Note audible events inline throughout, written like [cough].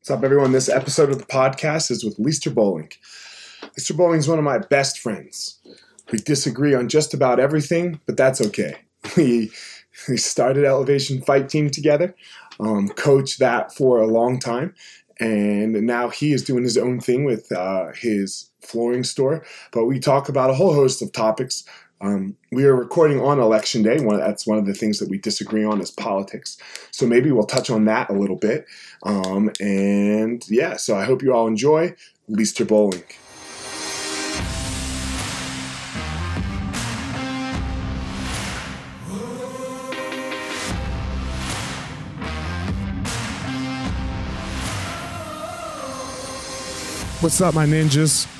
What's up, everyone? This episode of the podcast is with Leister Bowling. Leister Bowling is one of my best friends. We disagree on just about everything, but that's okay. [laughs] We, we started Elevation Fight Team together, um, coached that for a long time, and now he is doing his own thing with uh, his flooring store. But we talk about a whole host of topics um, we are recording on election day. One, that's one of the things that we disagree on is politics. So maybe we'll touch on that a little bit. Um, and yeah, so I hope you all enjoy Leister Bowling. What's up, my ninjas?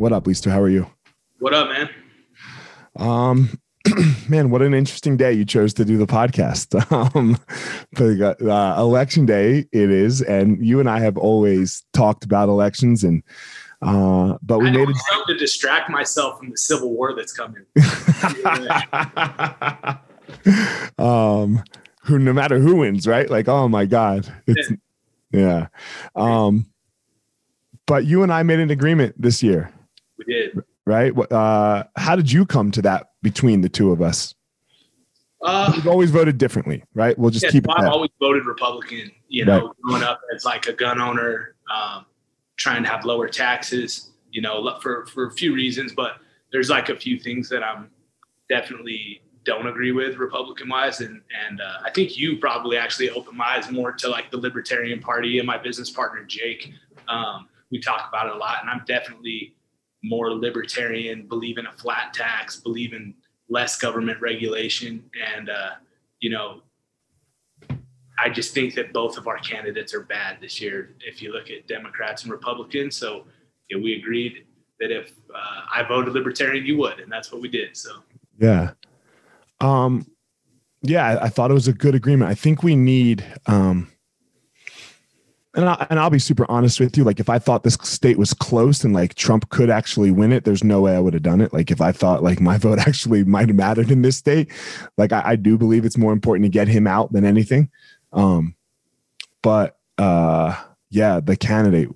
what up lisa how are you what up man um [clears throat] man, what an interesting day you chose to do the podcast. [laughs] Um, but uh, election day it is, and you and I have always talked about elections, and uh, but we I made it to distract myself from the civil war that's coming. [laughs] um, who, no matter who wins, right? Like, oh my God, it's yeah. Um, but you and I made an agreement this year. We did, right? Uh, how did you come to that between the two of us? Uh, We've always voted differently, right? We'll just yeah, keep. I've always voted Republican. You know, right. growing up as like a gun owner, um, trying to have lower taxes, you know, for, for a few reasons, but there's like a few things that I'm definitely don't agree with Republican wise. And, and uh, I think you probably actually opened my eyes more to like the Libertarian Party and my business partner, Jake. Um, we talk about it a lot, and I'm definitely more libertarian, believe in a flat tax, believe in less government regulation. And, uh, you know, I just think that both of our candidates are bad this year. If you look at Democrats and Republicans, so yeah, we agreed that if uh, I voted Libertarian, you would, and that's what we did. So yeah, um, yeah, I thought it was a good agreement. I think we need, um, and I, and I'll be super honest with you. Like, if I thought this state was close and like Trump could actually win it, there's no way I would have done it. Like, if I thought like my [laughs] vote actually might have mattered in this state, like I, I do believe it's more important to get him out than anything. Um, but uh, yeah, the candidate,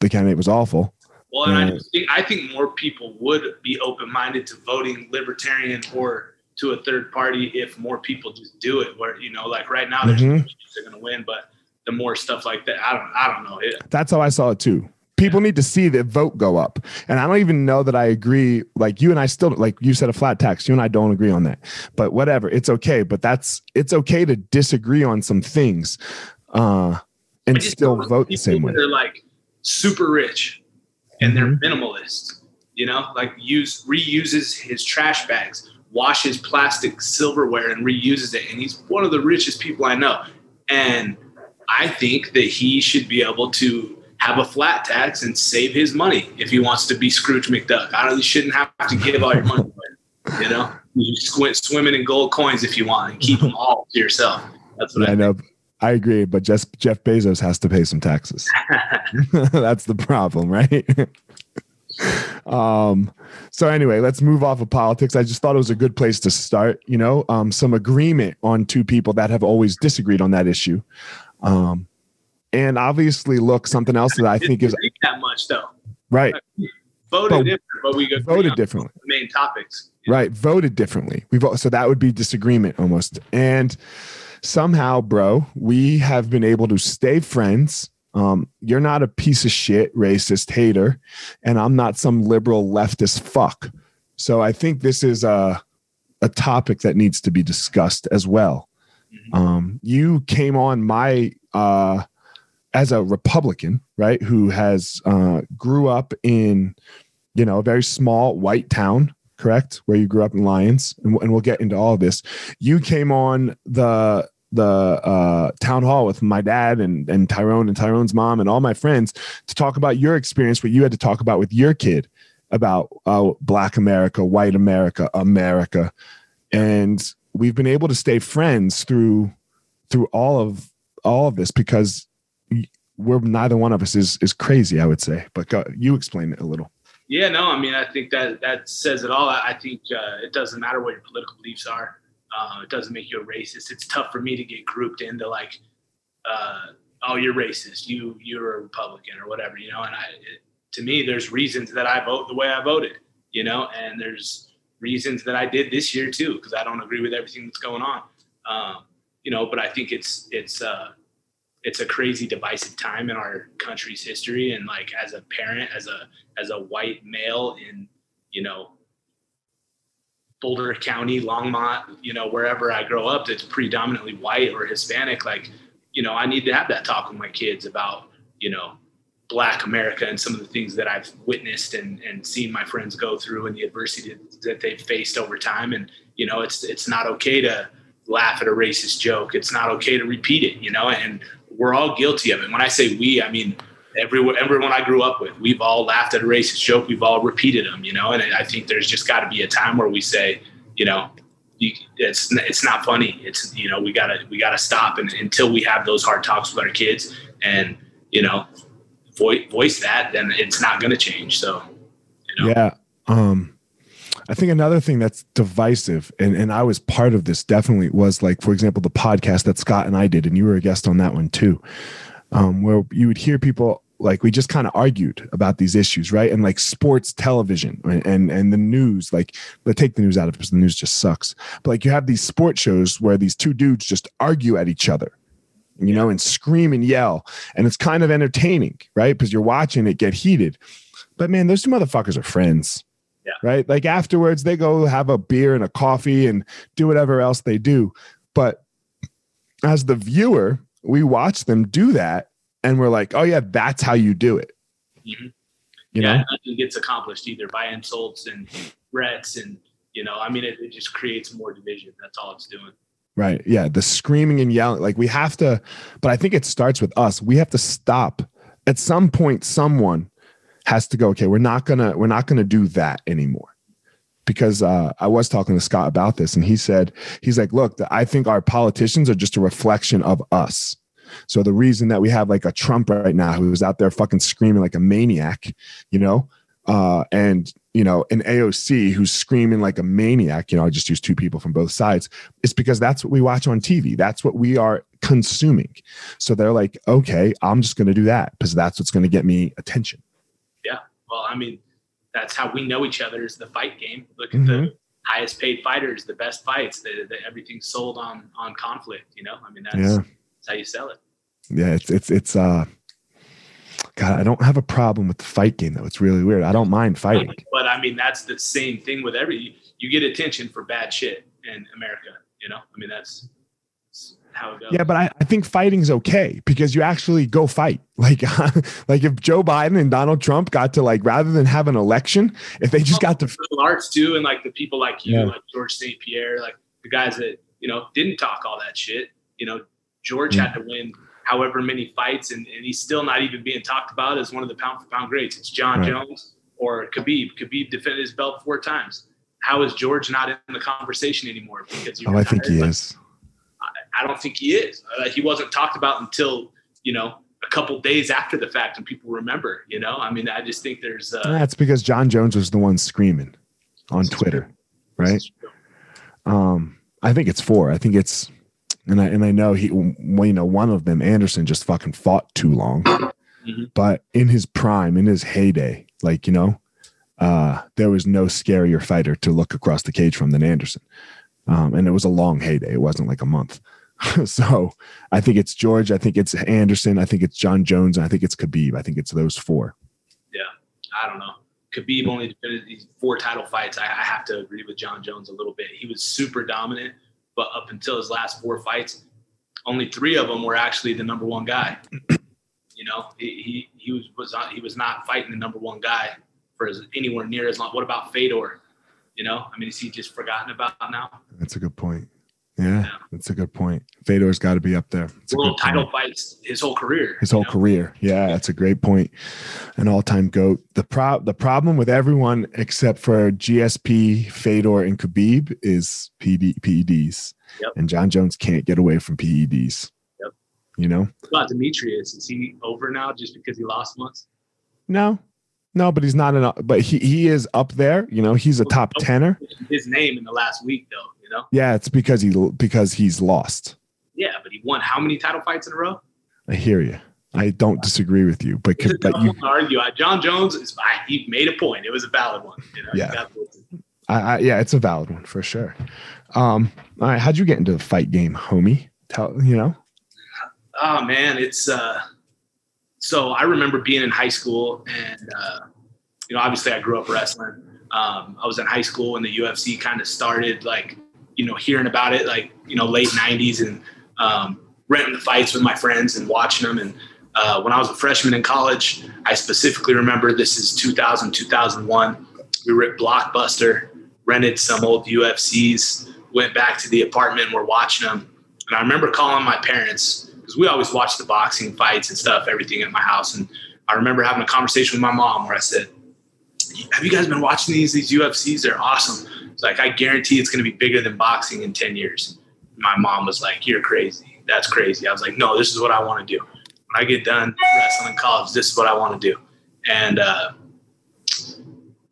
the candidate was awful. Well, and, and I think I think more people would be open minded to voting libertarian or to a third party if more people just do it. Where you know, like right now, mm-hmm. they're going to win, but the more stuff like that, I don't, I don't know. It, That's how I saw it too people need to see the vote go up. And I don't even know that I agree. Like you and I still, like you said, a flat tax. You and I don't agree on that. But whatever, it's okay. But that's it's okay to disagree on some things, uh, and still vote the same way. They're like super rich, and they're mm-hmm. minimalist. You know, like use reuses his trash bags, washes plastic silverware, and reuses it. And he's one of the richest people I know. And I think that he should be able to have a flat tax and save his money if he wants to be Scrooge McDuck. I don't. You shouldn't have to give all your money away. You know, you squint swimming in gold coins if you want and keep them all to yourself. That's what yeah, I, I know. I agree, but just Jeff Bezos has to pay some taxes. [laughs] [laughs] That's the problem, right? [laughs] um so anyway let's move off of politics i just thought it was a good place to start you know um some agreement on two people that have always disagreed on that issue um and obviously look something else that I think is that much though. Right. Voted but, different, but we voted differently. main topics. Right. Voted differently. We vote, so that would be disagreement almost. And somehow, bro, we have been able to stay friends. Um, you're not a piece of shit, racist hater, and I'm not some liberal leftist fuck. So I think this is a a topic that needs to be discussed as well. Mm-hmm. Um, you came on my uh, as a Republican, right, who has uh, grew up in you know a very small white town correct? Where you grew up in Lyons, and, and we'll get into all this. You came on the the uh, town hall with my dad and and Tyrone and Tyrone's mom and all my friends to talk about your experience, what you had to talk about with your kid about uh, Black America, White America, America, and we've been able to stay friends through through all of all of this because we're neither one of us is is crazy. I would say, but go, you explain it a little. Yeah, no, I mean, I think that that says it all. I think uh, it doesn't matter what your political beliefs are. Uh, it doesn't make you a racist. It's tough for me to get grouped into like, uh, oh, you're racist. You you're a Republican or whatever, you know. And I, it, to me, there's reasons that I vote the way I voted, you know, and there's reasons that I did this year too because I don't agree with everything that's going on, um, you know. But I think it's it's uh, it's a crazy divisive time in our country's history and like as a parent as a as a white male in you know boulder county longmont you know wherever i grow up that's predominantly white or hispanic like you know i need to have that talk with my kids about you know black america and some of the things that i've witnessed and and seen my friends go through and the adversity that they've faced over time and you know it's it's not okay to laugh at a racist joke it's not okay to repeat it you know and we're all guilty of it. When I say we, I mean everyone, everyone I grew up with. We've all laughed at a racist joke. We've all repeated them, you know. And I think there's just got to be a time where we say, you know, you, it's it's not funny. It's you know we gotta we gotta stop and until we have those hard talks with our kids and you know voice voice that, then it's not gonna change. So you know. yeah. Um I think another thing that's divisive, and, and I was part of this definitely was like, for example, the podcast that Scott and I did, and you were a guest on that one too, um, where you would hear people like we just kind of argued about these issues, right? And like sports television and, and and the news, like but take the news out of it because the news just sucks. But like you have these sports shows where these two dudes just argue at each other, you know, and scream and yell, and it's kind of entertaining, right? Because you're watching it get heated. But man, those two motherfuckers are friends. Yeah. Right. Like afterwards, they go have a beer and a coffee and do whatever else they do. But as the viewer, we watch them do that and we're like, oh, yeah, that's how you do it. Mm-hmm. You yeah, know? nothing gets accomplished either by insults and threats. And, you know, I mean, it, it just creates more division. That's all it's doing. Right. Yeah. The screaming and yelling. Like we have to, but I think it starts with us. We have to stop at some point, someone has to go okay we're not gonna we're not gonna do that anymore because uh, i was talking to scott about this and he said he's like look i think our politicians are just a reflection of us so the reason that we have like a trump right now who's out there fucking screaming like a maniac you know uh, and you know an aoc who's screaming like a maniac you know i just use two people from both sides it's because that's what we watch on tv that's what we are consuming so they're like okay i'm just going to do that because that's what's going to get me attention Yeah. well, I mean, that's how we know each other is the fight game. Look at mm-hmm. the highest paid fighters, the best fights, the, the, everything's sold on on conflict. You know, I mean, that's, yeah. that's how you sell it. Yeah, it's it's it's uh. God, I don't have a problem with the fight game though. It's really weird. I don't mind fighting. But I mean, that's the same thing with every. You get attention for bad shit in America. You know, I mean, that's how it goes. Yeah, but I, I think fighting's okay because you actually go fight. [laughs] Like, [laughs] like if Joe Biden and Donald Trump got to like rather than have an election, if they just got to arts too, and like the people like you, yeah. like George St. Pierre, like the guys that you know didn't talk all that shit. You know, George mm-hmm. had to win however many fights, and, and he's still not even being talked about as one of the pound for pound greats. It's Jon right. Jones or Khabib. Khabib defended his belt four times. How is George not in the conversation anymore? Because oh, I think he like, is. I don't think he is. Uh, he wasn't talked about until you know a couple days after the fact, and people remember. You know, I mean, I just think there's. Uh, That's because Jon Jones was the one screaming on Twitter, right? Um, I think it's four. I think it's, and I and I know he, well, you know, one of them, Anderson, just fucking fought too long. Mm-hmm. But in his prime, in his heyday, like you know, uh, there was no scarier fighter to look across the cage from than Anderson. Um, and it was a long heyday. It wasn't like a month. [laughs] so I think it's George. I think it's Anderson. I think it's Jon Jones. And I think it's Khabib. I think it's those four. Yeah, I don't know. Khabib only defended these four title fights. I, I have to agree with Jon Jones a little bit. He was super dominant, but up until his last four fights, only three of them were actually the number one guy. [clears throat] you know, he, he, he was, was not, he was not fighting the number one guy for as, anywhere near as long. What about Fedor? You know, I mean, is he just forgotten about now? That's a good point. Yeah, that's a good point. Fedor's got to be up there. It's World title point. fights his whole career. His whole know? career. Yeah, that's a great point. An all-time goat. The pro the problem with everyone except for GSP, Fedor, and Khabib is PD, PEDs. Yep. And Jon Jones can't get away from PEDs. Yep. You know? What about Demetrious? Is he over now just because he lost once? No. No, but he's not enough. But he, he is up there. You know, he's a oh, top oh, tenor. His name in the last week, though. Know. Yeah, it's because he because he's lost. Yeah, but he won how many title fights in a row? I hear you. I don't disagree with you, but, but you argue. Jon Jones is he made a point. It was a valid one. You know, yeah. I, I, yeah, it's a valid one for sure. Um, all right, how'd you get into the fight game, homie? Tell you know. Oh man, it's uh, so I remember being in high school, and uh, you know, obviously I grew up wrestling. Um, I was in high school when the UFC kind of started, like you know, hearing about it, like you know, late '90s, and um, renting the fights with my friends and watching them. And uh, when I was a freshman in college, I specifically remember this is 2000, 2001. We were at Blockbuster, rented some old UFCs went back to the apartment. We're watching them, and I remember calling my parents because we always watched the boxing fights and stuff, everything at my house. And I remember having a conversation with my mom where I said, "Have you guys been watching these these UFCs? They're awesome." Like I guarantee it's going to be bigger than boxing in ten years. My mom was like, "You're crazy. That's crazy." I was like, "No, this is what I want to do. When I get done wrestling in college, this is what I want to do." And uh,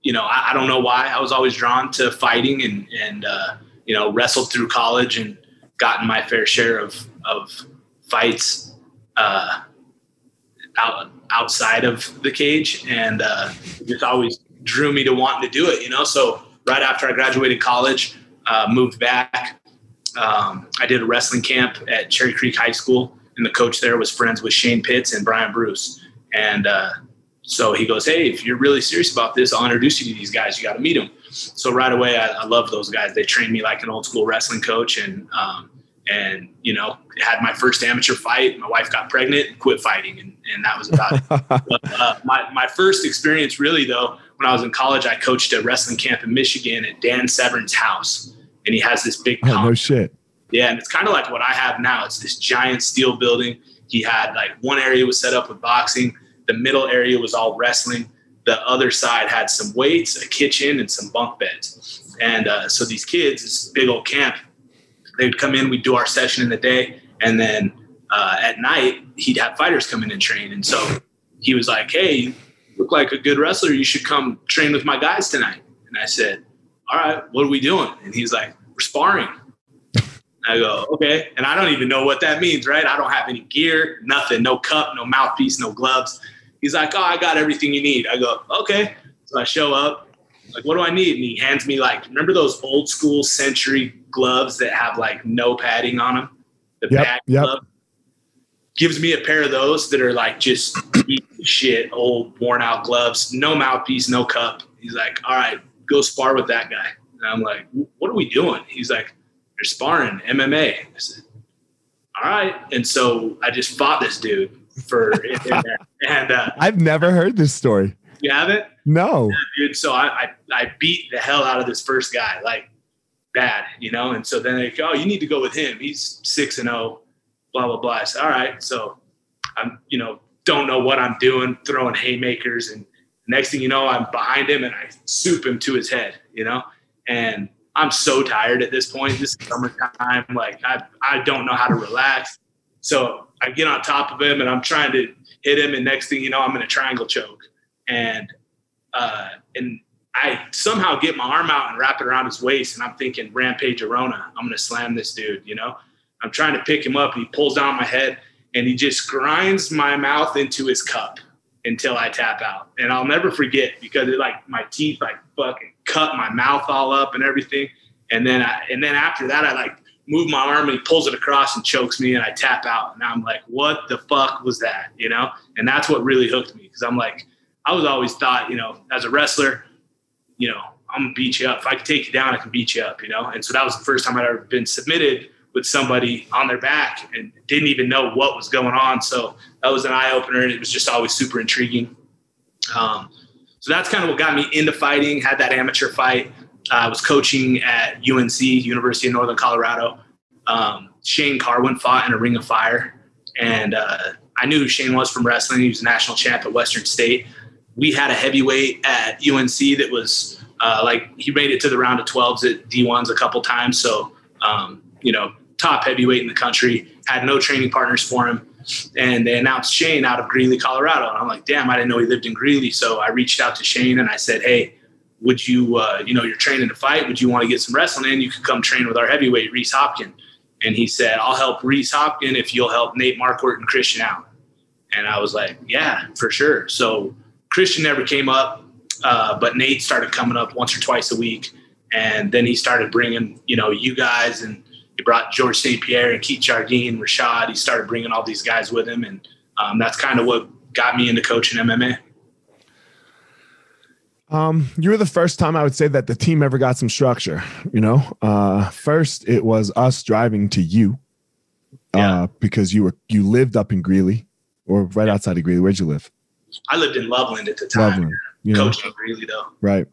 you know, I, I, don't know why I was always drawn to fighting and and uh, you know, wrestled through college and gotten my fair share of of fights uh, out outside of the cage, and uh, just always drew me to wanting to do it. You know, so right after I graduated college, uh, moved back. Um, I did a wrestling camp at Cherry Creek High School, and the coach there was friends with Shane Pitts and Brian Bruce. And uh, so he goes, "Hey, if you're really serious about this, I'll introduce you to these guys. You got to meet them." So right away, I, I love those guys. They trained me like an old school wrestling coach, and um, and you know had my first amateur fight. My wife got pregnant, and quit fighting, and, and that was about it. [laughs] But, uh, my my first experience really though, when I was in college, I coached a wrestling camp in Michigan at Dan Severn's house, and he has this big. Oh, no shit. Yeah, and it's kind of like what I have now. It's this giant steel building. He had like one area was set up with boxing, the middle area was all wrestling the other side had some weights, a kitchen, and some bunk beds. And uh, so these kids, this big old camp, they'd come in, we'd do our session in the day, and then uh, at night he'd have fighters come in and train. And so he was like, "Hey, look like a good wrestler. You should come train with my guys tonight." And I said, "All right, what are we doing?" And he's like, "We're sparring." I go, okay. And I don't even know what that means, right? I don't have any gear, nothing, no cup, no mouthpiece, no gloves. He's like, oh, I got everything you need. I go, okay. So I show up. Like, what do I need? And he hands me like, remember those old school century gloves that have like no padding on them? The yep, bag yep. glove. Gives me a pair of those that are like just shit, old worn out gloves, no mouthpiece, no cup. He's like, all right, go spar with that guy. And I'm like, what are we doing? He's like, you're sparring MMA. I said, all right. And so I just fought this dude for [laughs] and uh, I've never heard this story. You haven't? No, yeah, dude. So I, I I beat the hell out of this first guy, like bad, you know. And so then they go, oh, you need to go with him. He's six and oh, blah blah blah. I said, all right. So I'm, you know, don't know what I'm doing, throwing haymakers, and next thing you know, I'm behind him and I soup him to his head, you know. And I'm so tired at this point. This is summertime. Like I I don't know how to relax. So I get on top of him and I'm trying to hit him, and next thing you know, I'm in a triangle choke, and uh, and I somehow get my arm out and wrap it around his waist, and I'm thinking Rampage Arona, I'm gonna slam this dude, you know. I'm trying to pick him up, he pulls down my head, and he just grinds my mouth into his cup until I tap out, and I'll never forget because it like my teeth like fucking cut my mouth all up and everything, and then I and then after that I like move my arm and he pulls it across and chokes me and I tap out. And I'm like, what the fuck was that? You know? And that's what really hooked me because I'm like, I was always thought, you know, as a wrestler, you know, I'm gonna beat you up. If I can take you down, I can beat you up, you know? And so that was the first time I'd ever been submitted with somebody on their back and didn't even know what was going on. So that was an eye opener and it was just always super intriguing. Um, so that's kind of what got me into fighting, had that amateur fight. Uh, I was coaching at UNC, University of Northern Colorado. Um, Shane Carwin fought in a ring of fire. And uh, I knew who Shane was from wrestling. He was a national champ at Western State. We had a heavyweight at UNC that was uh, like he made it to the round of 12s at D1s a couple times. So, um, you know, top heavyweight in the country, had no training partners for him. And they announced Shane out of Greeley, Colorado. And I'm like, damn, I didn't know he lived in Greeley. So I reached out to Shane and I said, hey, would you, uh, you know, you're training to fight. Would you want to get some wrestling in? You could come train with our heavyweight, Reese Hopkin. And he said, I'll help Reese Hopkin if you'll help Nate Marquardt and Christian Allen. And I was like, yeah, for sure. So Christian never came up, uh, but Nate started coming up once or twice a week. And then he started bringing, you know, you guys and he brought George St. Pierre and Keith Jardine, Rashad. He started bringing all these guys with him. And um, that's kind of what got me into coaching MMA. Um, you were the first time I would say that the team ever got some structure. You know, uh, first it was us driving to you, uh, yeah. because you were you lived up in Greeley, or right yeah. outside of Greeley. Where'd you live? I lived in Loveland at the time. Loveland, you know? coaching Greeley though. Right.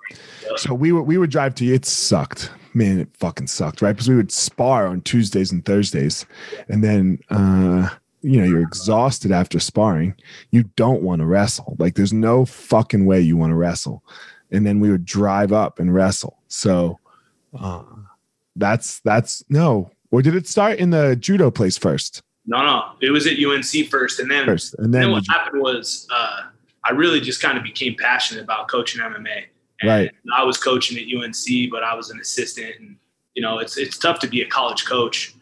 So we would we would drive to you. It sucked, man. It fucking sucked, right? Because we would spar on Tuesdays and Thursdays, and then. uh you know you're exhausted after sparring. You don't want to wrestle. Like there's no fucking way you want to wrestle. And then we would drive up and wrestle. So uh, that's that's no. Or did it start in the judo place first? No no. It was at unc first. And then first. And then, then what happened was uh, i really just kind of became passionate about coaching mma and right i was coaching at unc but i was an assistant and you know it's it's tough to be a college coach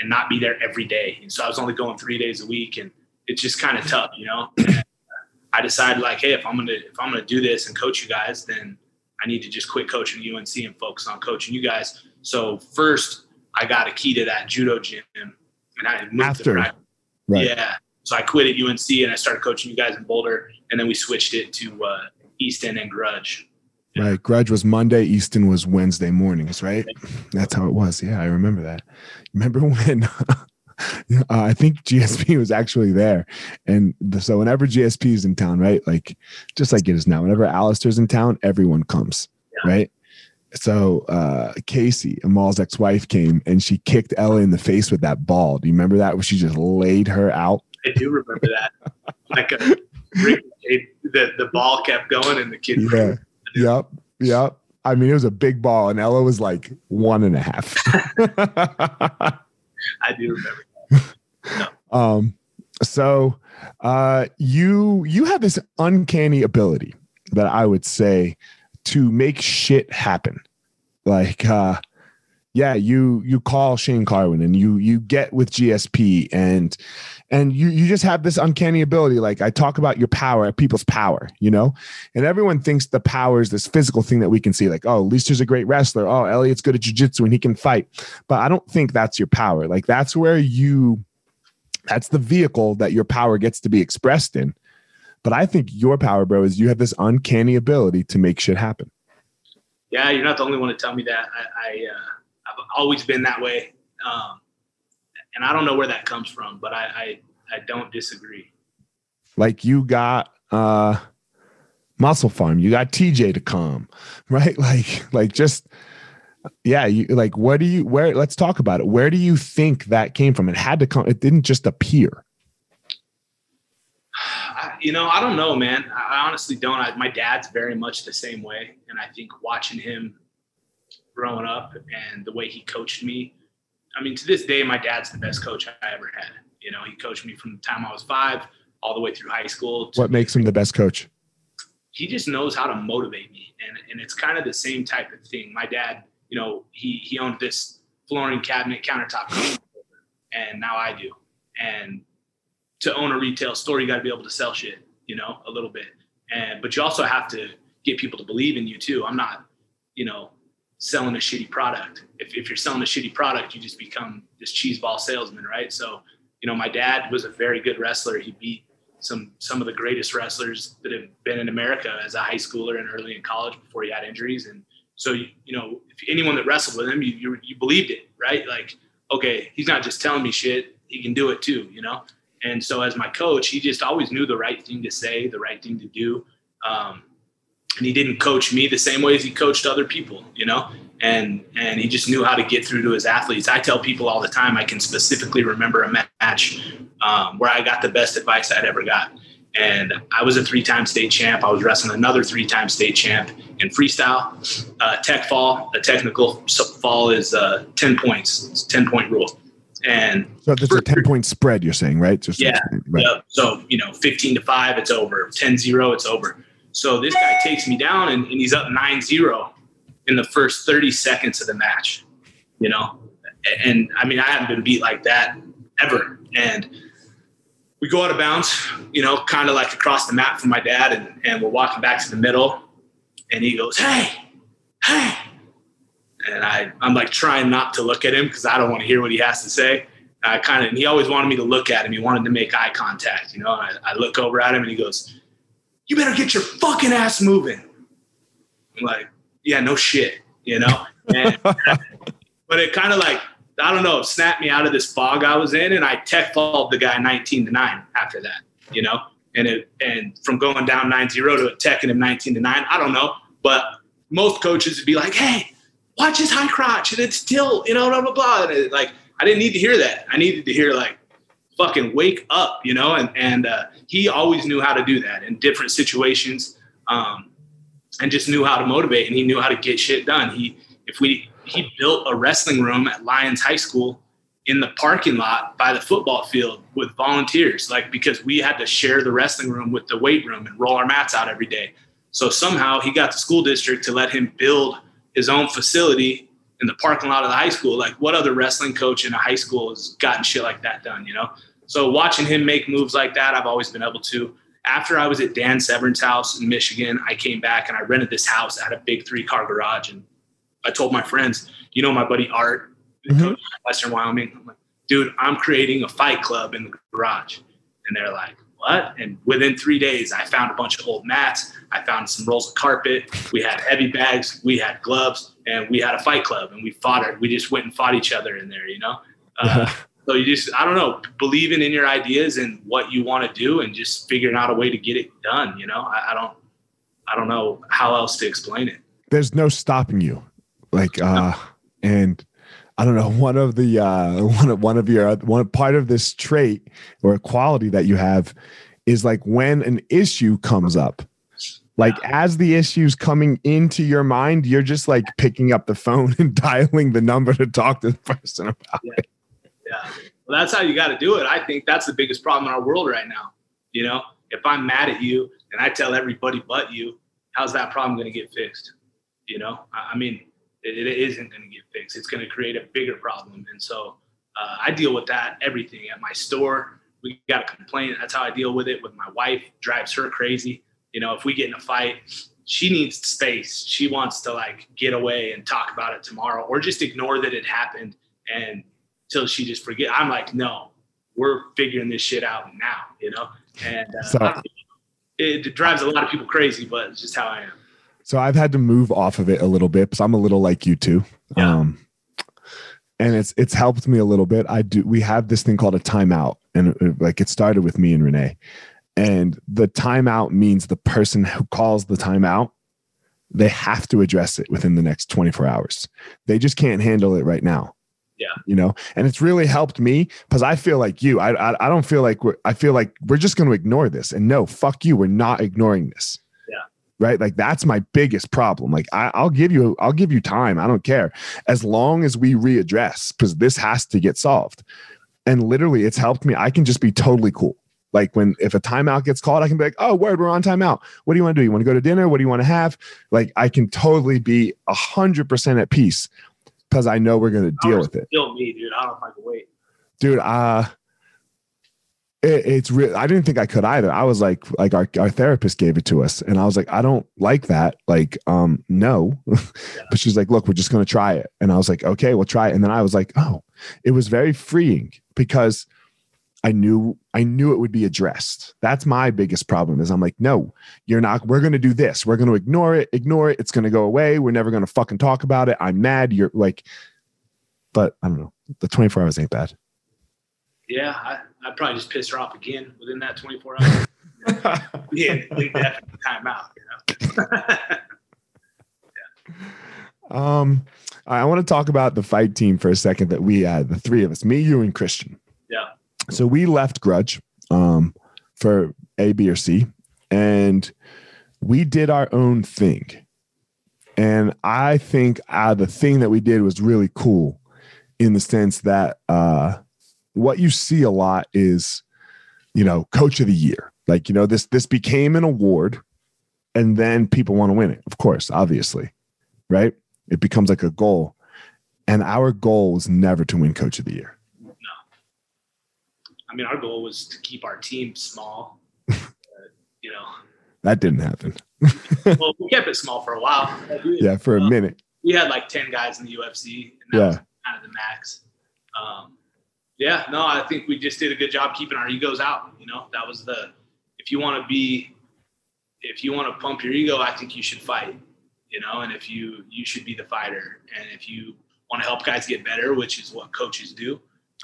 and not be there every day. And so I was only going three days a week, and it's just kind of tough, you know. [clears throat] I decided like, hey, if I'm gonna if I'm gonna do this and coach you guys, then I need to just quit coaching UNC and focus on coaching you guys. So first, I got a key to that judo gym, and I moved After, right. Yeah. So I quit at UNC and I started coaching you guys in Boulder, and then we switched it to uh, Easton and Grudge. Right. Grudge was Monday, Easton was Wednesday mornings, right? That's how it was. Yeah, I remember that. Remember [laughs] when uh, I think GSP was actually there. And the, so whenever GSP is in town, right? Like just like it is now, whenever Alistair's in town, everyone comes, yeah. right? So uh Casey, Amal's ex-wife, came and she kicked Ella in the face with that ball. Do you remember that? Where she just laid her out? I do remember that. like a, [laughs] the the ball kept going and the kid. Yeah. Yep. Yep. I mean, it was a big ball, and Ella was like one and a half. [laughs] [laughs] I do remember. No. [laughs] Um, so uh, you you have this uncanny ability that I would say to make shit happen. Like, uh, yeah, you you call Shane Carwin and you you get with GSP and and you you just have this uncanny ability. Like i talk about your power people's power you know? And everyone thinks the power is this physical thing that we can see like oh Leister's a great wrestler. Oh Elliot's good at jiu-jitsu and he can fight. But i don't think that's your power. Like that's where you that's the vehicle that your power gets to be expressed in. But i think your power bro is you have this uncanny ability to make shit happen. Yeah you're not the only one to tell me that. I, I uh, always been that way um, and I don't know where that comes from, but I I, I don't disagree. Like you got uh MusclePharm, you got TJ to come, [laughs] right? Like like just yeah, you like where do you where let's talk about it. Where do you think that came from? It had to come, it didn't just appear. [sighs] you know, I don't know, man. I honestly don't. I, my dad's very much the same way, and I think watching him growing up and the way he coached me I mean, to this day, my dad's the best coach I ever had. You know, he coached me from the time I was five all the way through high school. What makes him the best coach? He just knows how to motivate me, and and it's kind of the same type of thing. My dad, you know, he he owned this flooring cabinet countertop, [laughs] and now I do. And to own a retail store, you got to be able to sell shit, you know, a little bit. And but you also have to get people to believe in you too. I'm not, you know, selling a shitty product. If, if you're selling a shitty product, you just become this cheeseball salesman, right? So, you know, my dad was a very good wrestler. He beat some some of the greatest wrestlers that have been in America as a high schooler and early in college before he had injuries. And so, you, you know, if anyone that wrestled with him, you, you, you believed it, right? Like, okay, he's not just telling me shit; he can do it too, you know. And so, as my coach, he just always knew the right thing to say, the right thing to do. Um, and he didn't coach me the same way as he coached other people, you know. And and he just knew how to get through to his athletes. I tell people all the time, I can specifically remember a match um, where I got the best advice I'd ever got. And I was a three-time state champ. I was wrestling another three-time state champ in freestyle, uh, tech fall. A technical fall is uh, ten points. It's ten point rule. And so there's a 10 point spread, you're saying, right? Just yeah. Right. So, you know, 15 to 5, it's over. 10 0, it's over. So this guy takes me down and, and he's up 9 0 in the first 30 seconds of the match, you know? And I mean, I haven't been beat like that ever. And we go out of bounds, you know, kind of like across the map from my dad, and, and we're walking back to the middle. And he goes, Hey, hey. And I, I'm like trying not to look at him because I don't want to hear what he has to say. I kind of, he always wanted me to look at him. He wanted to make eye contact, you know. I, I look over at him and he goes, You better get your fucking ass moving. I'm like, Yeah, no shit, you know. And, [laughs] but it kind of like I don't know, snapped me out of this fog I was in, and I tech followed the guy 19 to nine after that, you know, and it and from going down 9-0 to teching him 19 to nine, I don't know, but most coaches would be like, hey, watch his high crotch, and it's still, you know, blah blah blah, and it, like I didn't need to hear that. I needed to hear like, fucking wake up, you know, and and uh, he always knew how to do that in different situations, um, and just knew how to motivate, and he knew how to get shit done. He if we he built a wrestling room at Lyons High School in the parking lot by the football field with volunteers, like because we had to share the wrestling room with the weight room and roll our mats out every day. So somehow he got the school district to let him build his own facility in the parking lot of the high school. Like what other wrestling coach in a high school has gotten shit like that done, you know? So watching him make moves like that, I've always been able to. After I was at Dan Severn's house in Michigan, I came back and I rented this house at a big three car garage and I told my friends, you know, my buddy Art, mm-hmm. Western Wyoming. I'm like, dude, I'm creating a fight club in the garage. And they're like, what? And within three days, I found a bunch of old mats. I found some rolls of carpet. We had heavy bags. We had gloves, and we had a fight club. And we fought it. We just went and fought each other in there, you know. [laughs] Uh, so you just, I don't know, believing in your ideas and what you want to do, and just figuring out a way to get it done. You know, I, I don't, I don't know how else to explain it. There's no stopping you like uh and I don't know one of the uh [laughs] one of one of your one part of this trait or quality that you have is like when an issue comes up like as the issues coming into your mind you're just like picking up the phone [laughs] and dialing the number to talk to the person about yeah. it yeah well that's how you got to do it i think that's the biggest problem in our world right now you know if i'm mad at you and i tell everybody but you how's that problem going to get fixed you know i mean it, it isn't going to get fixed. It's going to create a bigger problem. And so uh, I deal with that everything at my store. We got a complaint. That's how I deal with it. With my wife, drives her crazy. You know, if we get in a fight, she needs space. She wants to like get away and talk about it tomorrow, or just ignore that it happened and till she just forget. I'm like, no, we're figuring this shit out now. You know, and uh, so, it, drives a lot of people crazy, but it's just how I am. So I've had to move off of it a little bit because I'm a little like you too. Yeah. Um, and it's it's helped me a little bit. I do. We have this thing called a timeout, and it, like it started with me and Renee. And the timeout means the person who calls the timeout, they have to address it within the next 24 hours. They just can't handle it right now. Yeah. You know, and it's really helped me because I feel like you. I, I I don't feel like we're. I feel like we're just going to ignore this. And no, fuck you. We're not ignoring this Yeah. right like that's my biggest problem like I, will give you i'll give you time i don't care as long as we readdress because this has to get solved and literally it's helped me i can just be totally cool like when if a timeout gets called i can be like oh word we're on timeout what do you want to do you want to go to dinner what do you want to have like i can totally be a hundred percent at peace because i know we're going to deal with it still me dude i don't know if i can wait dude uh it, it's real. I didn't think I could either. I was like, like our, our therapist gave it to us, and I was like, I don't like that. Like, um, no. [laughs] but she's like, look, we're just gonna try it, and I was like, okay, we'll try it. And then I was like, oh, it was very freeing because I knew I knew it would be addressed. That's my biggest problem. Is I'm like, no, you're not. We're gonna do this. We're gonna ignore it. Ignore it. It's gonna go away. We're never gonna fucking talk about it. I'm mad. You're like, but I don't know. The 24 hours ain't bad. Yeah, I, I probably just pissed her off again within that 24 hours. [laughs] yeah, leave that time out. You know. yeah. [laughs] Um, I want to talk about the fight team for a second that we had, the three of us, me, you, and Christian. So we left Grudge um, for A, B, or C, and we did our own thing. And I think uh, the thing that we did was really cool in the sense that uh, what you see a lot is, you know, coach of the year. Like, you know, this this became an award and then people want to win it. Of course, obviously. Right? It becomes like a goal. And our goal was never to win coach of the year. I mean, our goal was to keep our team small. you know, that didn't happen. [laughs] well, we kept it small for a while. yeah, for a minute. We had like 10 guys in the UFC, and that yeah. was kind of the max. Um, yeah, no, I think we just did a good job keeping our egos out. You know, that was the if you want to be if you want to pump your ego, I think you should fight. You know, and if you you should be the fighter, and if you want to help guys get better, which is what coaches do.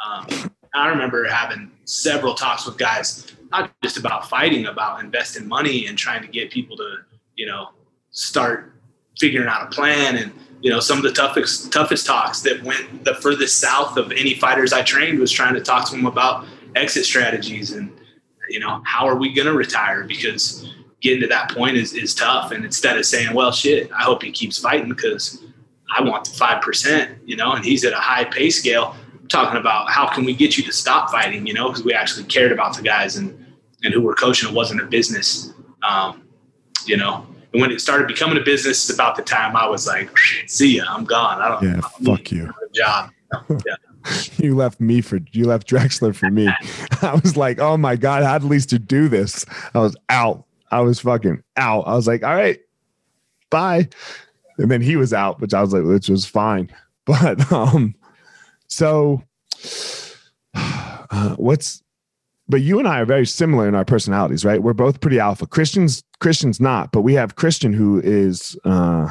Um, I remember having several talks with guys, not just about fighting, about investing money and trying to get people to, you know, start figuring out a plan and you know, some of the toughest toughest talks that went the furthest south of any fighters I trained was trying to talk to them about exit strategies and you know, how are we going to retire because getting to that point is is tough and instead of saying, well, shit, I hope he keeps fighting because I want the 5%, you know, and he's at a high pay scale. Talking about how can we get you to stop fighting, you know, because we actually cared about the guys and and who we're coaching. It wasn't a business. Um, you know, and when it started becoming a business, it's about the time I was like, "See ya, I'm gone. I don't." Yeah, I don't fuck you. Job. [laughs] Yeah. you left me for you left Drexler for me. [laughs] I was like, "Oh my god, how at least to do this?" I was out. I was fucking out. I was like, "All right, bye." And then he was out, which I was like, which was fine. [laughs] But um, so [sighs] uh, what's but you and I are very similar in our personalities, right? We're both pretty alpha. Christian's Christian's not, but we have Christian who is uh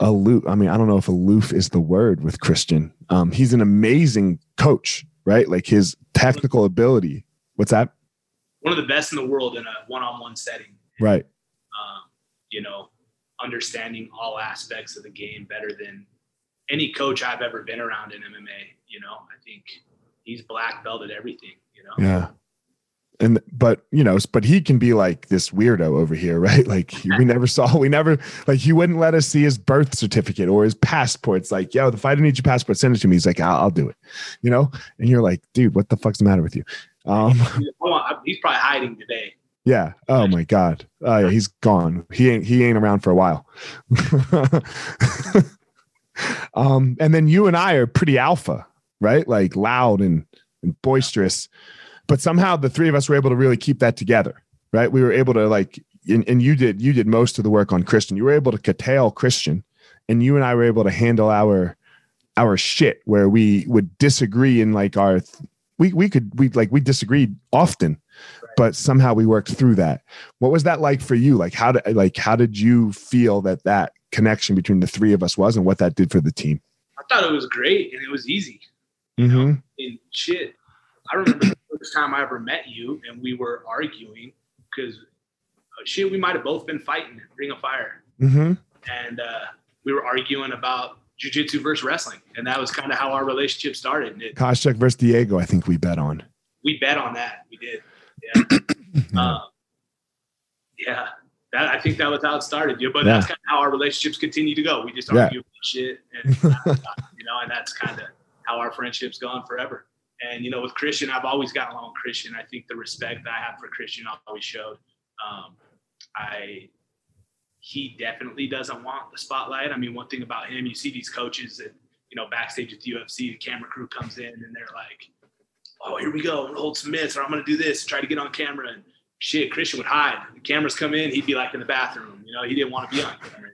aloof. I mean, I don't know if aloof is the word with Christian. Um, he's an amazing coach, right? Like his technical ability. What's that? One of the best in the world in a one-on-one setting. Right. Um, you know, understanding all aspects of the game better than any coach I've ever been around in MMA. You know, I think he's black belted everything you know? Yeah. And but you know, but he can be like this weirdo over here, [laughs] right? Like we never saw, we never like he wouldn't let us see his birth certificate or his passport. It's like, yo, the fighter needs your passport, send it to me. He's like, I'll, I'll do it, you know. And you're like, dude, what the fuck's the matter with you? Um, [laughs] he's probably hiding today. [laughs] Yeah. Oh my God. Oh yeah, he's gone. He ain't he ain't around for a while. Um, and then you and I are pretty alpha, right? Like loud and and boisterous. But somehow the three of us were able to really keep that together, right? We were able to like, and, and you did you did most of the work on Christian. You were able to curtail Christian, and you and I were able to handle our our shit where we would disagree in like our we we could we like we disagreed often but somehow we worked through that what was that like for you like how did like how did you feel that that connection between the three of us was and what that did for the team. I thought it was great and it was easy. Mm-hmm. know? and shit. I remember the first time i ever met you and we were arguing because uh, shit we might have both been fighting ring of fire. Mm-hmm. and uh, we were arguing about jiu-jitsu versus wrestling. And that was kind of how our relationship started. It, Koscheck versus Diego I think we bet on. We bet on that. We did. Yeah. [coughs] Um, yeah that, I think that was how it started yeah but yeah. that's kind of how our relationships continue to go we just argue yeah. shit and [laughs] you know and that's kind of how our friendship's gone forever and you know with Christian I've always gotten along with Christian I think the respect that I have for Christian always showed um, I he definitely doesn't want the spotlight. I mean, one thing about him, you see these coaches that, you know, backstage at the UFC, the camera crew comes in and they're like, oh, here we go, I'm hold some mitts, or I'm gonna do this, try to get on camera. And shit, Christian would hide. The cameras come in, he'd be like in the bathroom. You know, he didn't want to be on camera.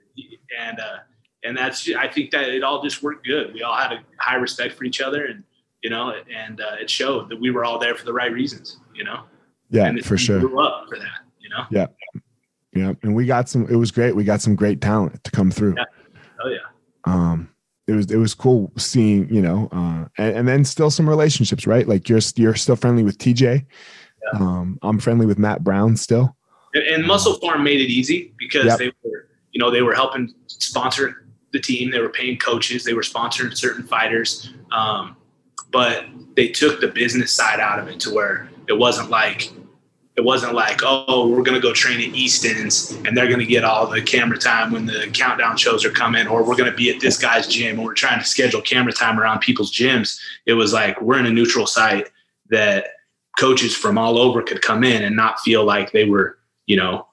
And uh, and that's I think that it all just worked good. We all had a high respect for each other, and you know, and uh, it showed that we were all there for the right reasons. You know. Yeah, and for sure. Grew up for that. You know. Yeah. Yeah, and we got some. It was great. We got some great talent to come through. Yeah. Oh yeah. Um, it was it was cool seeing you know uh and, and, then still some relationships right like you're you're still friendly with tj yeah. um i'm friendly with matt brown still and, and MusclePharm made it easy because yep. they were you know they were helping sponsor the team they were paying coaches they were sponsoring certain fighters um but they took the business side out of it to where it wasn't like it wasn't like, oh, we're going to go train at Easton's and they're going to get all the camera time when the countdown shows are coming, or we're going to be at this guy's gym and we're trying to schedule camera time around people's gyms. It was like, we're in a neutral site that coaches from all over could come in and not feel like they were, you know,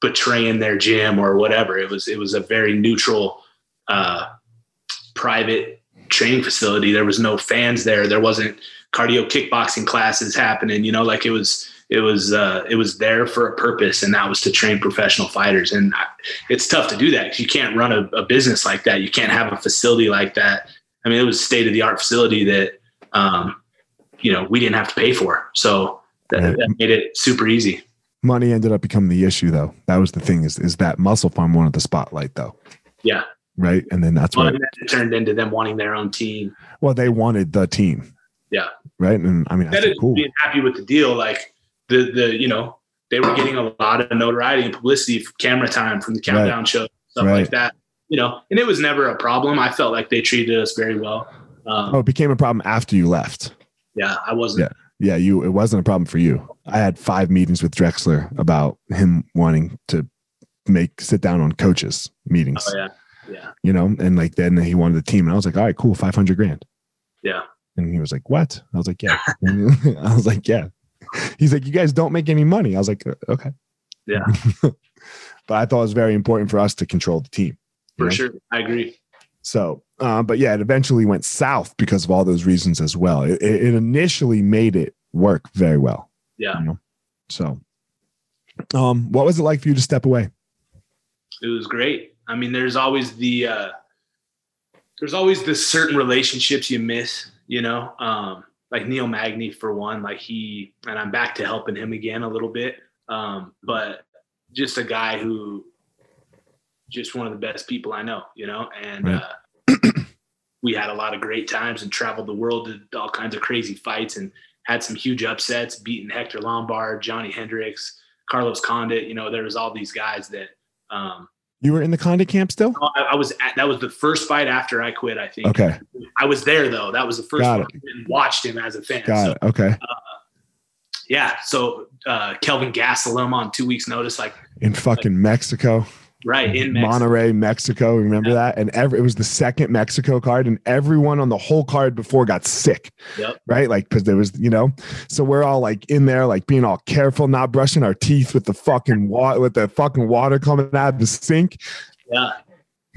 betraying their gym or whatever. It was, it was a very neutral, uh, private training facility. There was no fans there. There wasn't cardio kickboxing classes happening, you know, like it was, it was uh, it was there for a purpose, and that was to train professional fighters. And I, it's tough to do that you can't run a, a, business like that. You can't have a facility like that. I mean, it was state of the art facility that um, you know we didn't have to pay for, so that, right. that made it super easy. Money ended up becoming the issue, though. That was the thing. Is is that MusclePharm wanted the spotlight, though? Yeah. Right, and then that's well, what it, it turned into them wanting their own team. Well, they wanted the team. Yeah. Right, and I mean, that's cool. Being happy with the deal, like the the you know they were getting a lot of notoriety and publicity, from camera time from the countdown right. show, stuff right. like that. You know, and it was never a problem. I felt like they treated us very well. Um, oh, it became a problem after you left. Yeah, I wasn't. Yeah, yeah, you. It wasn't a problem for you. I had five meetings with Drexler about him wanting to make sit down on coaches meetings. Oh yeah, yeah. You know, and like then he wanted the team, and I was like, all right, cool, five hundred grand. Yeah. And he was like, what? I was like, yeah. [laughs] I was like, yeah. He's like, you guys don't make any money. I was like, uh, okay. Yeah. [laughs] but I thought it was very important for us to control the team. For know? sure. I agree. So, uh, but yeah, it eventually went south because of all those reasons as well. It, it initially made it work very well. Yeah. You know? So, um, what was it like for you to step away? It was great. I mean, there's always the, uh, there's always the certain relationships you miss, you know, um, like Neil Magny for one, like he and I'm back to helping him again a little bit. Um, but just a guy who just one of the best people I know, you know, and right. uh, [clears throat] we had a lot of great times and traveled the world, did all kinds of crazy fights and had some huge upsets, beating Hector Lombard, Johnny Hendricks, Carlos Condit. You know, there was all these guys that um, you were in the Condit camp still? I, I, was at, that was the first fight after I quit, I think. Okay. I was there though. That was the first Got one and watched him as a fan. Got so, it. Okay. Uh, yeah. So uh, Kelvin Gastelum on two weeks notice, like in fucking like, Mexico right in Mexico. Monterrey, Mexico. Remember yeah. that? And every it was the second Mexico card, and everyone on the whole card before got sick. Yep. Right, like because there was, you know, so we're all like in there, like being all careful, not brushing our teeth with the fucking water, with the fucking water coming out of the sink. Yeah. [laughs]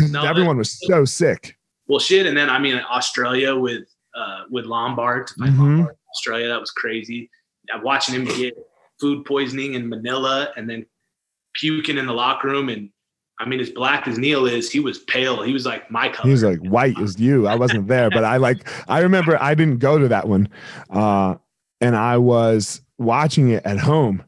No, everyone was so sick. Well, shit, and then I mean Australia with uh with Lombard, mm-hmm. Lombard Australia, that was crazy. I'm watching him get food poisoning in Manila, and then puking in the locker room and I mean, as black as Neil is, he was pale. He was like my color. He was like white as you. I wasn't there, but I like. I remember I didn't go to that one, uh, and I was watching it at home,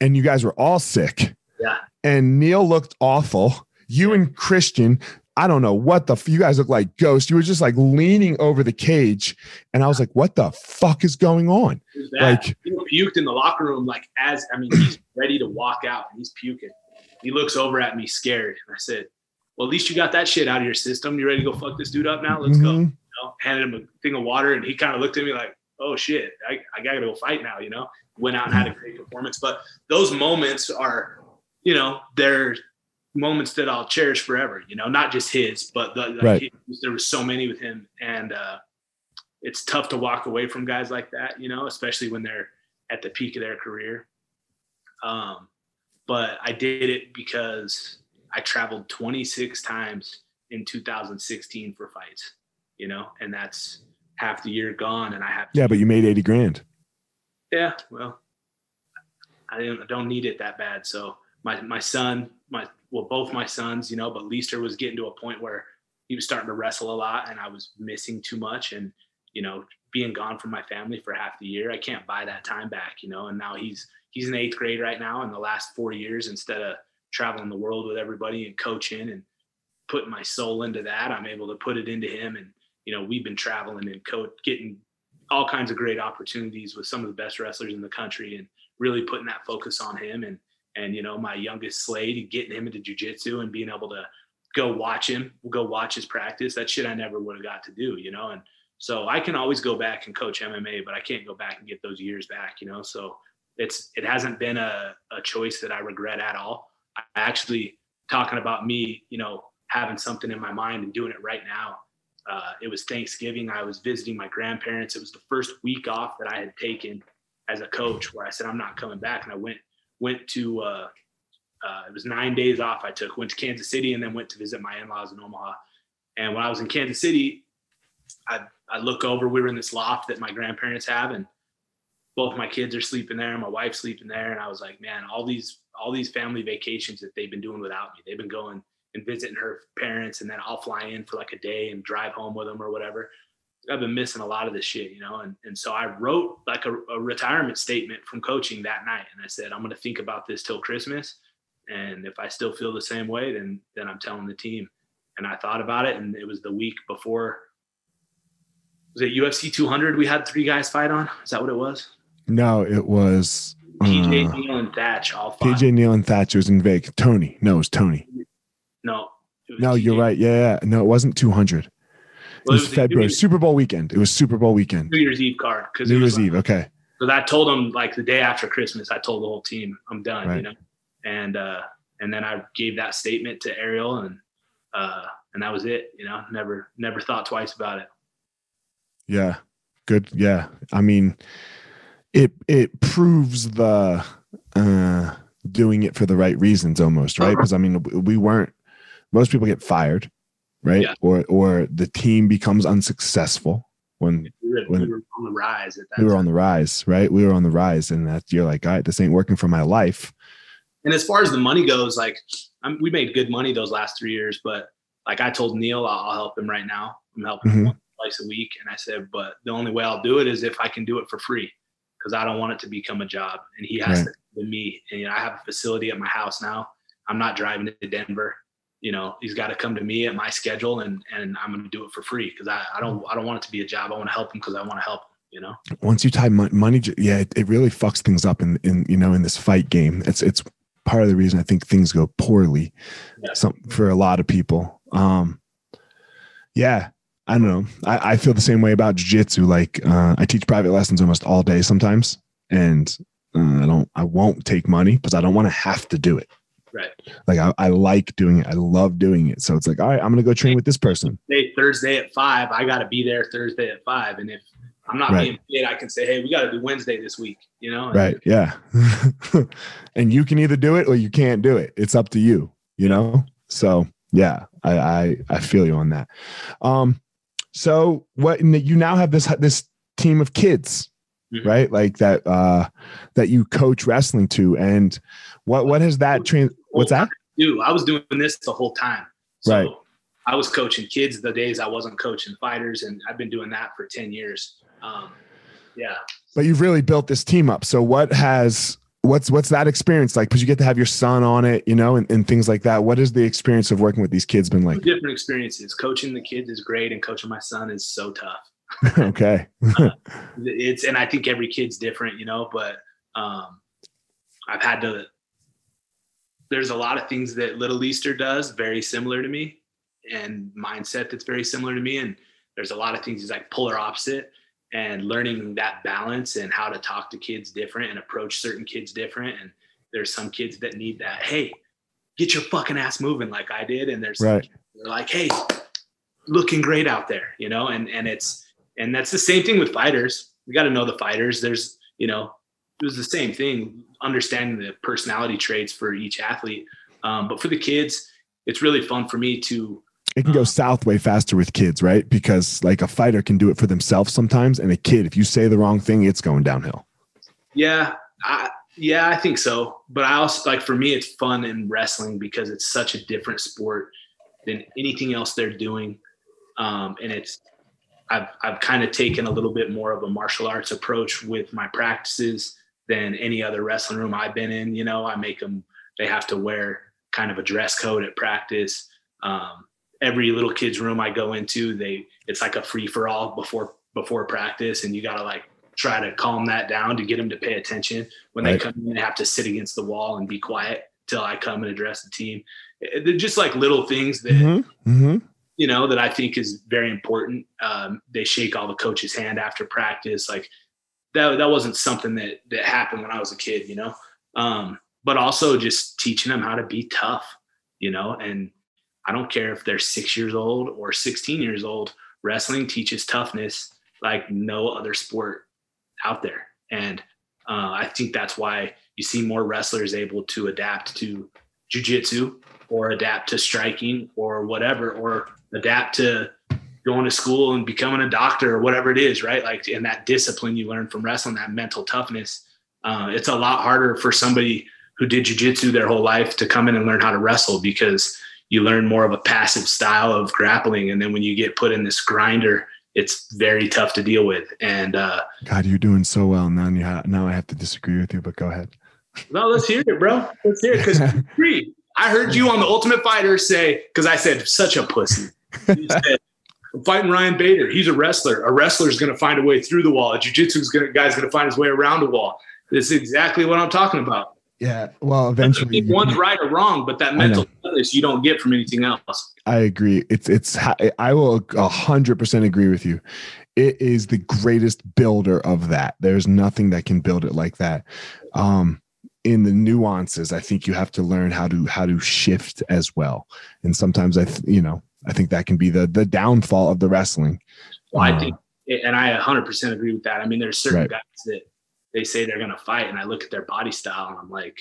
and you guys were all sick. Yeah. And Neil looked awful. You and Christian, I don't know what the. You guys look like ghosts. You were just like leaning over the cage, and I was like, "What the fuck is going on?" Like he puked in the locker room. Like as I mean, he's ready to walk out, and he's puking. He looks over at me scared. And I said, Well, at least you got that shit out of your system. You ready to go fuck this dude up now? Let's mm-hmm. go. You know, handed him a thing of water and he kind of looked at me like, Oh shit, I, I gotta go fight now, you know. Went out and had a great performance. But those moments are, you know, they're moments that I'll cherish forever, you know, not just his, but the, right. he, there was so many with him. And uh, it's tough to walk away from guys like that, you know, especially when they're at the peak of their career. Um, but I did it because I traveled 26 times in 2016 for fights, you know, and that's half the year gone and I have Yeah, but you made 80 grand. Yeah, well, I don't, I don't need it that bad. So my my son, my well, both my sons, you know, but Leister was getting to a point where he was starting to wrestle a lot and I was missing too much and you know, being gone from my family for half the year, I can't buy that time back, you know. And now he's he's in eighth grade right now. In the last four years, instead of traveling the world with everybody and coaching and putting my soul into that, I'm able to put it into him. And you know, we've been traveling and coach getting all kinds of great opportunities with some of the best wrestlers in the country, and really putting that focus on him. And and you know, my youngest Slade, and getting him into jujitsu and being able to go watch him, go watch his practice. That shit I never would have got to do, you know. And so I can always go back and coach MMA, but I can't go back and get those years back, you know. So it's it hasn't been a, a choice that I regret at all. I actually talking about me, you know, having something in my mind and doing it right now. Uh, it was Thanksgiving. I was visiting my grandparents. It was the first week off that I had taken as a coach, where I said I'm not coming back, and I went went to. Uh, uh, it was nine days off I took. Went to Kansas City and then went to visit my in-laws in Omaha. And when I was in Kansas City, I I look over. We were in this loft that my grandparents have, and both my kids are sleeping there. My wife's sleeping there, and I was like, man, all these all these family vacations that they've been doing without me. They've been going and visiting her parents, and then I'll fly in for like a day and drive home with them or whatever. I've been missing a lot of this shit, you know. And and so I wrote like a, a retirement statement from coaching that night, and I said I'm going to think about this till Christmas, and if I still feel the same way, then then I'm telling the team. And I thought about it, and it was the week before was it UFC 200 we had three guys fight on? Is that what it was? No, it was TJ uh, Neil and Thatch all fought. TJ Neil and Thatch was in Vegas. Tony. No, it was Tony. No. no, TJ. you're right. Yeah, yeah. No, it wasn't 200. Well, it was, it was February, Super Bowl weekend. It was Super Bowl weekend. New Year's Eve card. New Year's like, Eve. Okay. So I told them like the day after Christmas, I told the whole team I'm done, right. you know? And, uh, and then I gave that statement to Ariel and, uh, and that was it, you know, never, never thought twice about it. Yeah. Good. Yeah. I mean, it it proves the uh doing it for the right reasons almost, right? Because I mean, we weren't most people get fired, right? Yeah. Or or the team becomes unsuccessful when we were, when we were on the rise. we were time. on the rise, right? We were on the rise, and that you're like, all right, this ain't working for my life. And as far as the money goes, like I'm, we made good money those last three years, but like I told Neil, I'll, I'll help him right now. I'm helping mm-hmm. him twice a week. And I said, but the only way I'll do it is if I can do it for free because I don't want it to become a job. And he has right. to me. And you know, I have a facility at my house now. I'm not driving to Denver. You know, he's got to come to me at my schedule and and I'm gonna do it for free because I, I don't I don't want it to be a job. I want to help him because I want to help him. You know. Once you tie money, yeah, it, it really fucks things up in in you know in this fight game. It's it's part of the reason I think things go poorly, yeah. some for a lot of people. Um, yeah, I don't know. I, I feel the same way about jujitsu. Like uh, I teach private lessons almost all day sometimes, and uh, I don't. I won't take money because I don't want to have to do it. Right. Like I, I like doing it. I love doing it. So it's like, all right, I'm gonna go train with this person. Hey, Thursday at five. I got to be there Thursday at five, and if I'm not right. being paid, I can say, hey, we got to do Wednesday this week. You know. right. Yeah. [laughs] and you can either do it or you can't do it. It's up to you. You know. So yeah, I I, I feel you on that. Um, so what you now have this this team of kids, mm-hmm. right? Like that uh that you coach wrestling to, and what what has that trans? What's that? Do I was doing this the whole time. So right. I was coaching kids the days I wasn't coaching fighters, and I've been doing that for ten years. Um, yeah. But you've really built this team up. So what has what's what's that experience like? Because you get to have your son on it you know and, and things like that. What is the experience of working with these kids been like? Different experiences. Coaching the kids is great and coaching my son is so tough. [laughs] Okay. Uh, [laughs] it's and i think every kid's different you know but um i've had to there's a lot of things that little Leister does very similar to me and mindset that's very similar to me. And there's a lot of things he's like polar opposite and learning that balance and how to talk to kids different and approach certain kids different. And there's some kids that need that, hey, get your fucking ass moving like I did. And there's right. they're like, hey, looking great out there, you know, and and it's and that's the same thing with fighters. We got to know the fighters. There's, you know, it was the same thing, understanding the personality traits for each athlete. Um, but for the kids, it's really fun for me to it can go south way faster with kids, right? Because like a fighter can do it for themselves sometimes, and a kid, if you say the wrong thing, it's going downhill. Yeah, I, yeah, I think so. But I also like for me, it's fun in wrestling because it's such a different sport than anything else they're doing, um, and it's I've I've kind of taken a little bit more of a martial arts approach with my practices than any other wrestling room I've been in. You know, I make them they have to wear kind of a dress code at practice. Um, every little kid's room I go into, they it's like a free for all before before practice, and you got to like try to calm that down to get them to pay attention. When right. they come in, they have to sit against the wall and be quiet till I come and address the team. They're just like little things that mm-hmm. Mm-hmm. you know that I think is very important. Um, they shake all the coach's hand after practice, like that. That wasn't something that that happened when I was a kid, you know. Um, but also just teaching them how to be tough, you know, and I don't care if they're six years old or 16 years old. Wrestling teaches toughness like no other sport out there. And uh, I think that's why you see more wrestlers able to adapt to jujitsu or adapt to striking or whatever, or adapt to going to school and becoming a doctor or whatever it is, right? Like, in that discipline you learn from wrestling, that mental toughness. Uh, it's a lot harder for somebody who did jujitsu their whole life to come in and learn how to wrestle because you learn more of a passive style of grappling. And then when you get put in this grinder, it's very tough to deal with. And uh, God, you're doing so well now. You ha- now I have to disagree with you, but go ahead. No, let's hear it, bro. Let's hear it. Because [laughs] I heard you on the Ultimate Fighter say, because I said such a pussy. You [laughs] said, I'm fighting Ryan Bader. He's a wrestler. A wrestler's going to find a way through the wall. A jiu-jitsu guy's going to find his way around the wall. This is exactly what I'm talking about. Yeah. Well, eventually, one's right or wrong, but that mental you don't get from anything else. I agree. It's it's. I will a hundred percent agree with you. It is the greatest builder of that. There's nothing that can build it like that. Um, in the nuances, I think you have to learn how to how to shift as well. And sometimes I, th- you know, I think that can be the the downfall of the wrestling. Well, I uh, think, and I 100% agree with that. I mean, there's certain right. guys that they say they're going to fight and i look at their body style and i'm like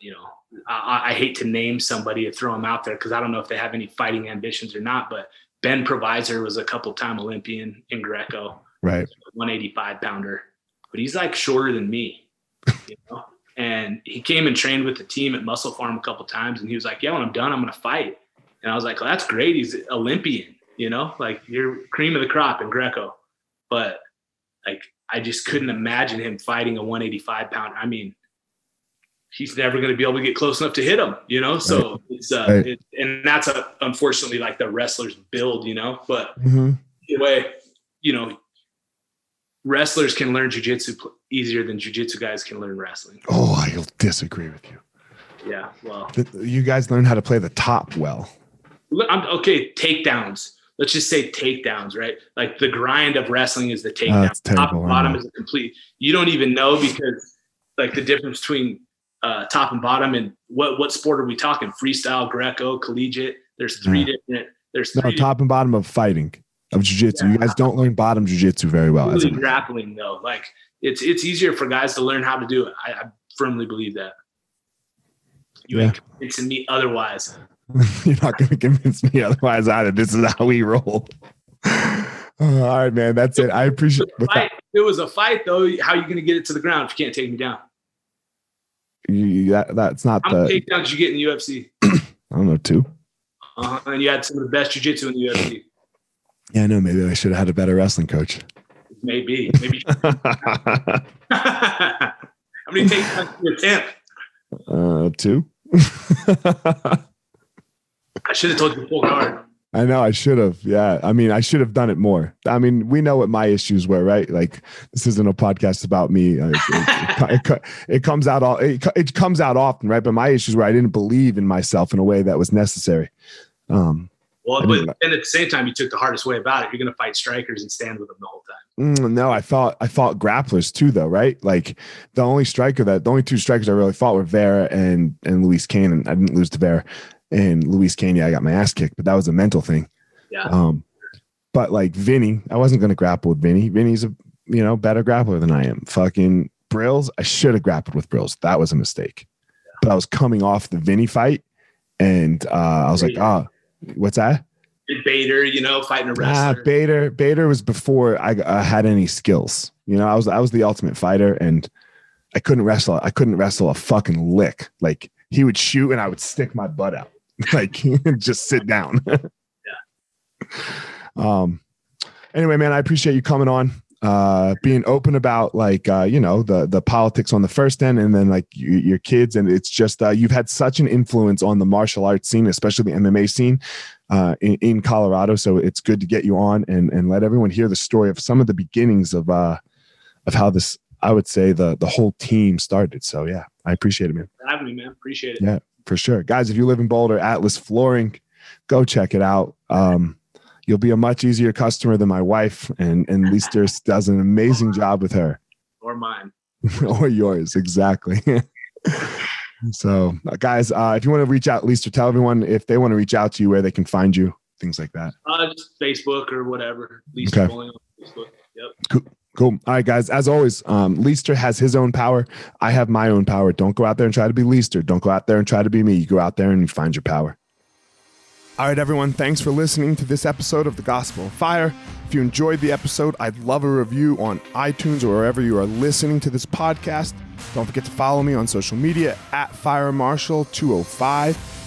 you know I, I hate to name somebody and throw them out there because i don't know if they have any fighting ambitions or not but ben provisor was a couple time olympian in greco. Right. 185 pounder but he's like shorter than me you know? And he came and trained with the team at MusclePharm a couple times and he was like yeah when i'm done i'm going to fight. And i was like well that's great. He's olympian you know? Like you're cream of the crop in greco. But like I just couldn't imagine him fighting a 185 pound. I mean, he's never going to be able to get close enough to hit him, you know? So right. it's, uh, right. it, and that's a, unfortunately like the wrestler's build, you know, but mm-hmm. anyway, you know, wrestlers can learn jujitsu easier than jujitsu guys can learn wrestling. Oh, I'll disagree with you. Yeah. Well, you guys learn how to play the top well. I'm okay. Takedowns let's just say takedowns, right? Like the grind of wrestling is the takedown. Oh, top and bottom is a complete. You don't even know because like the difference between uh, top and bottom and what what sport are we talking? Freestyle, Greco, collegiate. There's three yeah. different. There's no top and bottom of fighting of jiu-jitsu. Yeah. You guys don't learn bottom jiu-jitsu very well. Really grappling though, like it's it's easier for guys to learn how to do it. I, I firmly believe that. You yeah. ain't convincing me otherwise. [laughs] You're not going to convince me otherwise either. This is how we roll. [laughs] all right, man. That's it. I appreciate it. It was a fight, though, how are you going to get it to the ground if you can't take me down? You, that, that's not how the takedowns you get in the UFC. [clears throat] I don't know, two. Uh-huh. And you had some of the best jiu-jitsu in the UFC. Yeah, I know. Maybe I should have had a better wrestling coach. Maybe. [laughs] Maybe. how many takedowns did you attempt? Uh, two. I should have told you guard. I know I should have. Yeah. I mean, I should have done it more. I mean, we know what my issues were, right? Like this isn't a podcast about me. It, it, [laughs] it, it comes out all, it, comes out often, right? But my issues were I didn't believe in myself in a way that was necessary. Um, well, but then at the same time, you took the hardest way about it. You're going to fight strikers and stand with them the whole time. Mm, no, I fought I fought grapplers too, though, right? Like the only striker that the only two strikers I really fought were Vera and and Luiz Cané. I didn't lose to Vera and Luiz Cané, I got my ass kicked, but that was a mental thing. Yeah. Um, but like Vinny, I wasn't going to grapple with Vinny. Vinny's a you know better grappler than I am. Fucking Brilz, I should have grappled with Brilz. That was a mistake. Yeah. But I was coming off the Vinny fight, and uh, I was like, oh, What's that? Bader, you know, fighting a wrestler? Ah, Bader. Bader was before I, I had any skills. You know, I was I was the ultimate fighter, and I couldn't wrestle. I couldn't wrestle a fucking lick. Like he would shoot, and I would stick my butt out, [laughs] like just sit down. [laughs] yeah. Um. Anyway, man, I appreciate you coming on uh, being open about like uh, you know the the politics on the first end, and then like you, your kids, and it's just uh, you've had such an influence on the martial arts scene, especially the MMA scene uh, in, in Colorado. So it's good to get you on and and let everyone hear the story of some of the beginnings of uh, of how this I would say the the whole team started. So yeah, I appreciate it, man. Having me, man. Appreciate it. Yeah, for sure, guys. If you live in Boulder, Atlas Flooring, go check it out. Um, you'll be a much easier customer than my wife, and and Leister does an amazing job with her. Or mine. [laughs] or yours, exactly. [laughs] so, uh, guys, uh, if you want to reach out, Leister, tell everyone if they want to reach out to you where they can find you, things like that. Uh, just Facebook or whatever. Leister okay. Bowling on Facebook. Yep. Cool. Cool. All right, guys. As always, um, Leister has his own power. I have my own power. Don't go out there and try to be Leister. Don't go out there and try to be me. You go out there and you find your power. All right, everyone, thanks for listening to this episode of The Gospel of Fire. If you enjoyed the episode, I'd love a review on iTunes or wherever you are listening to this podcast. Don't forget to follow me on social media at Fire Marshal 205.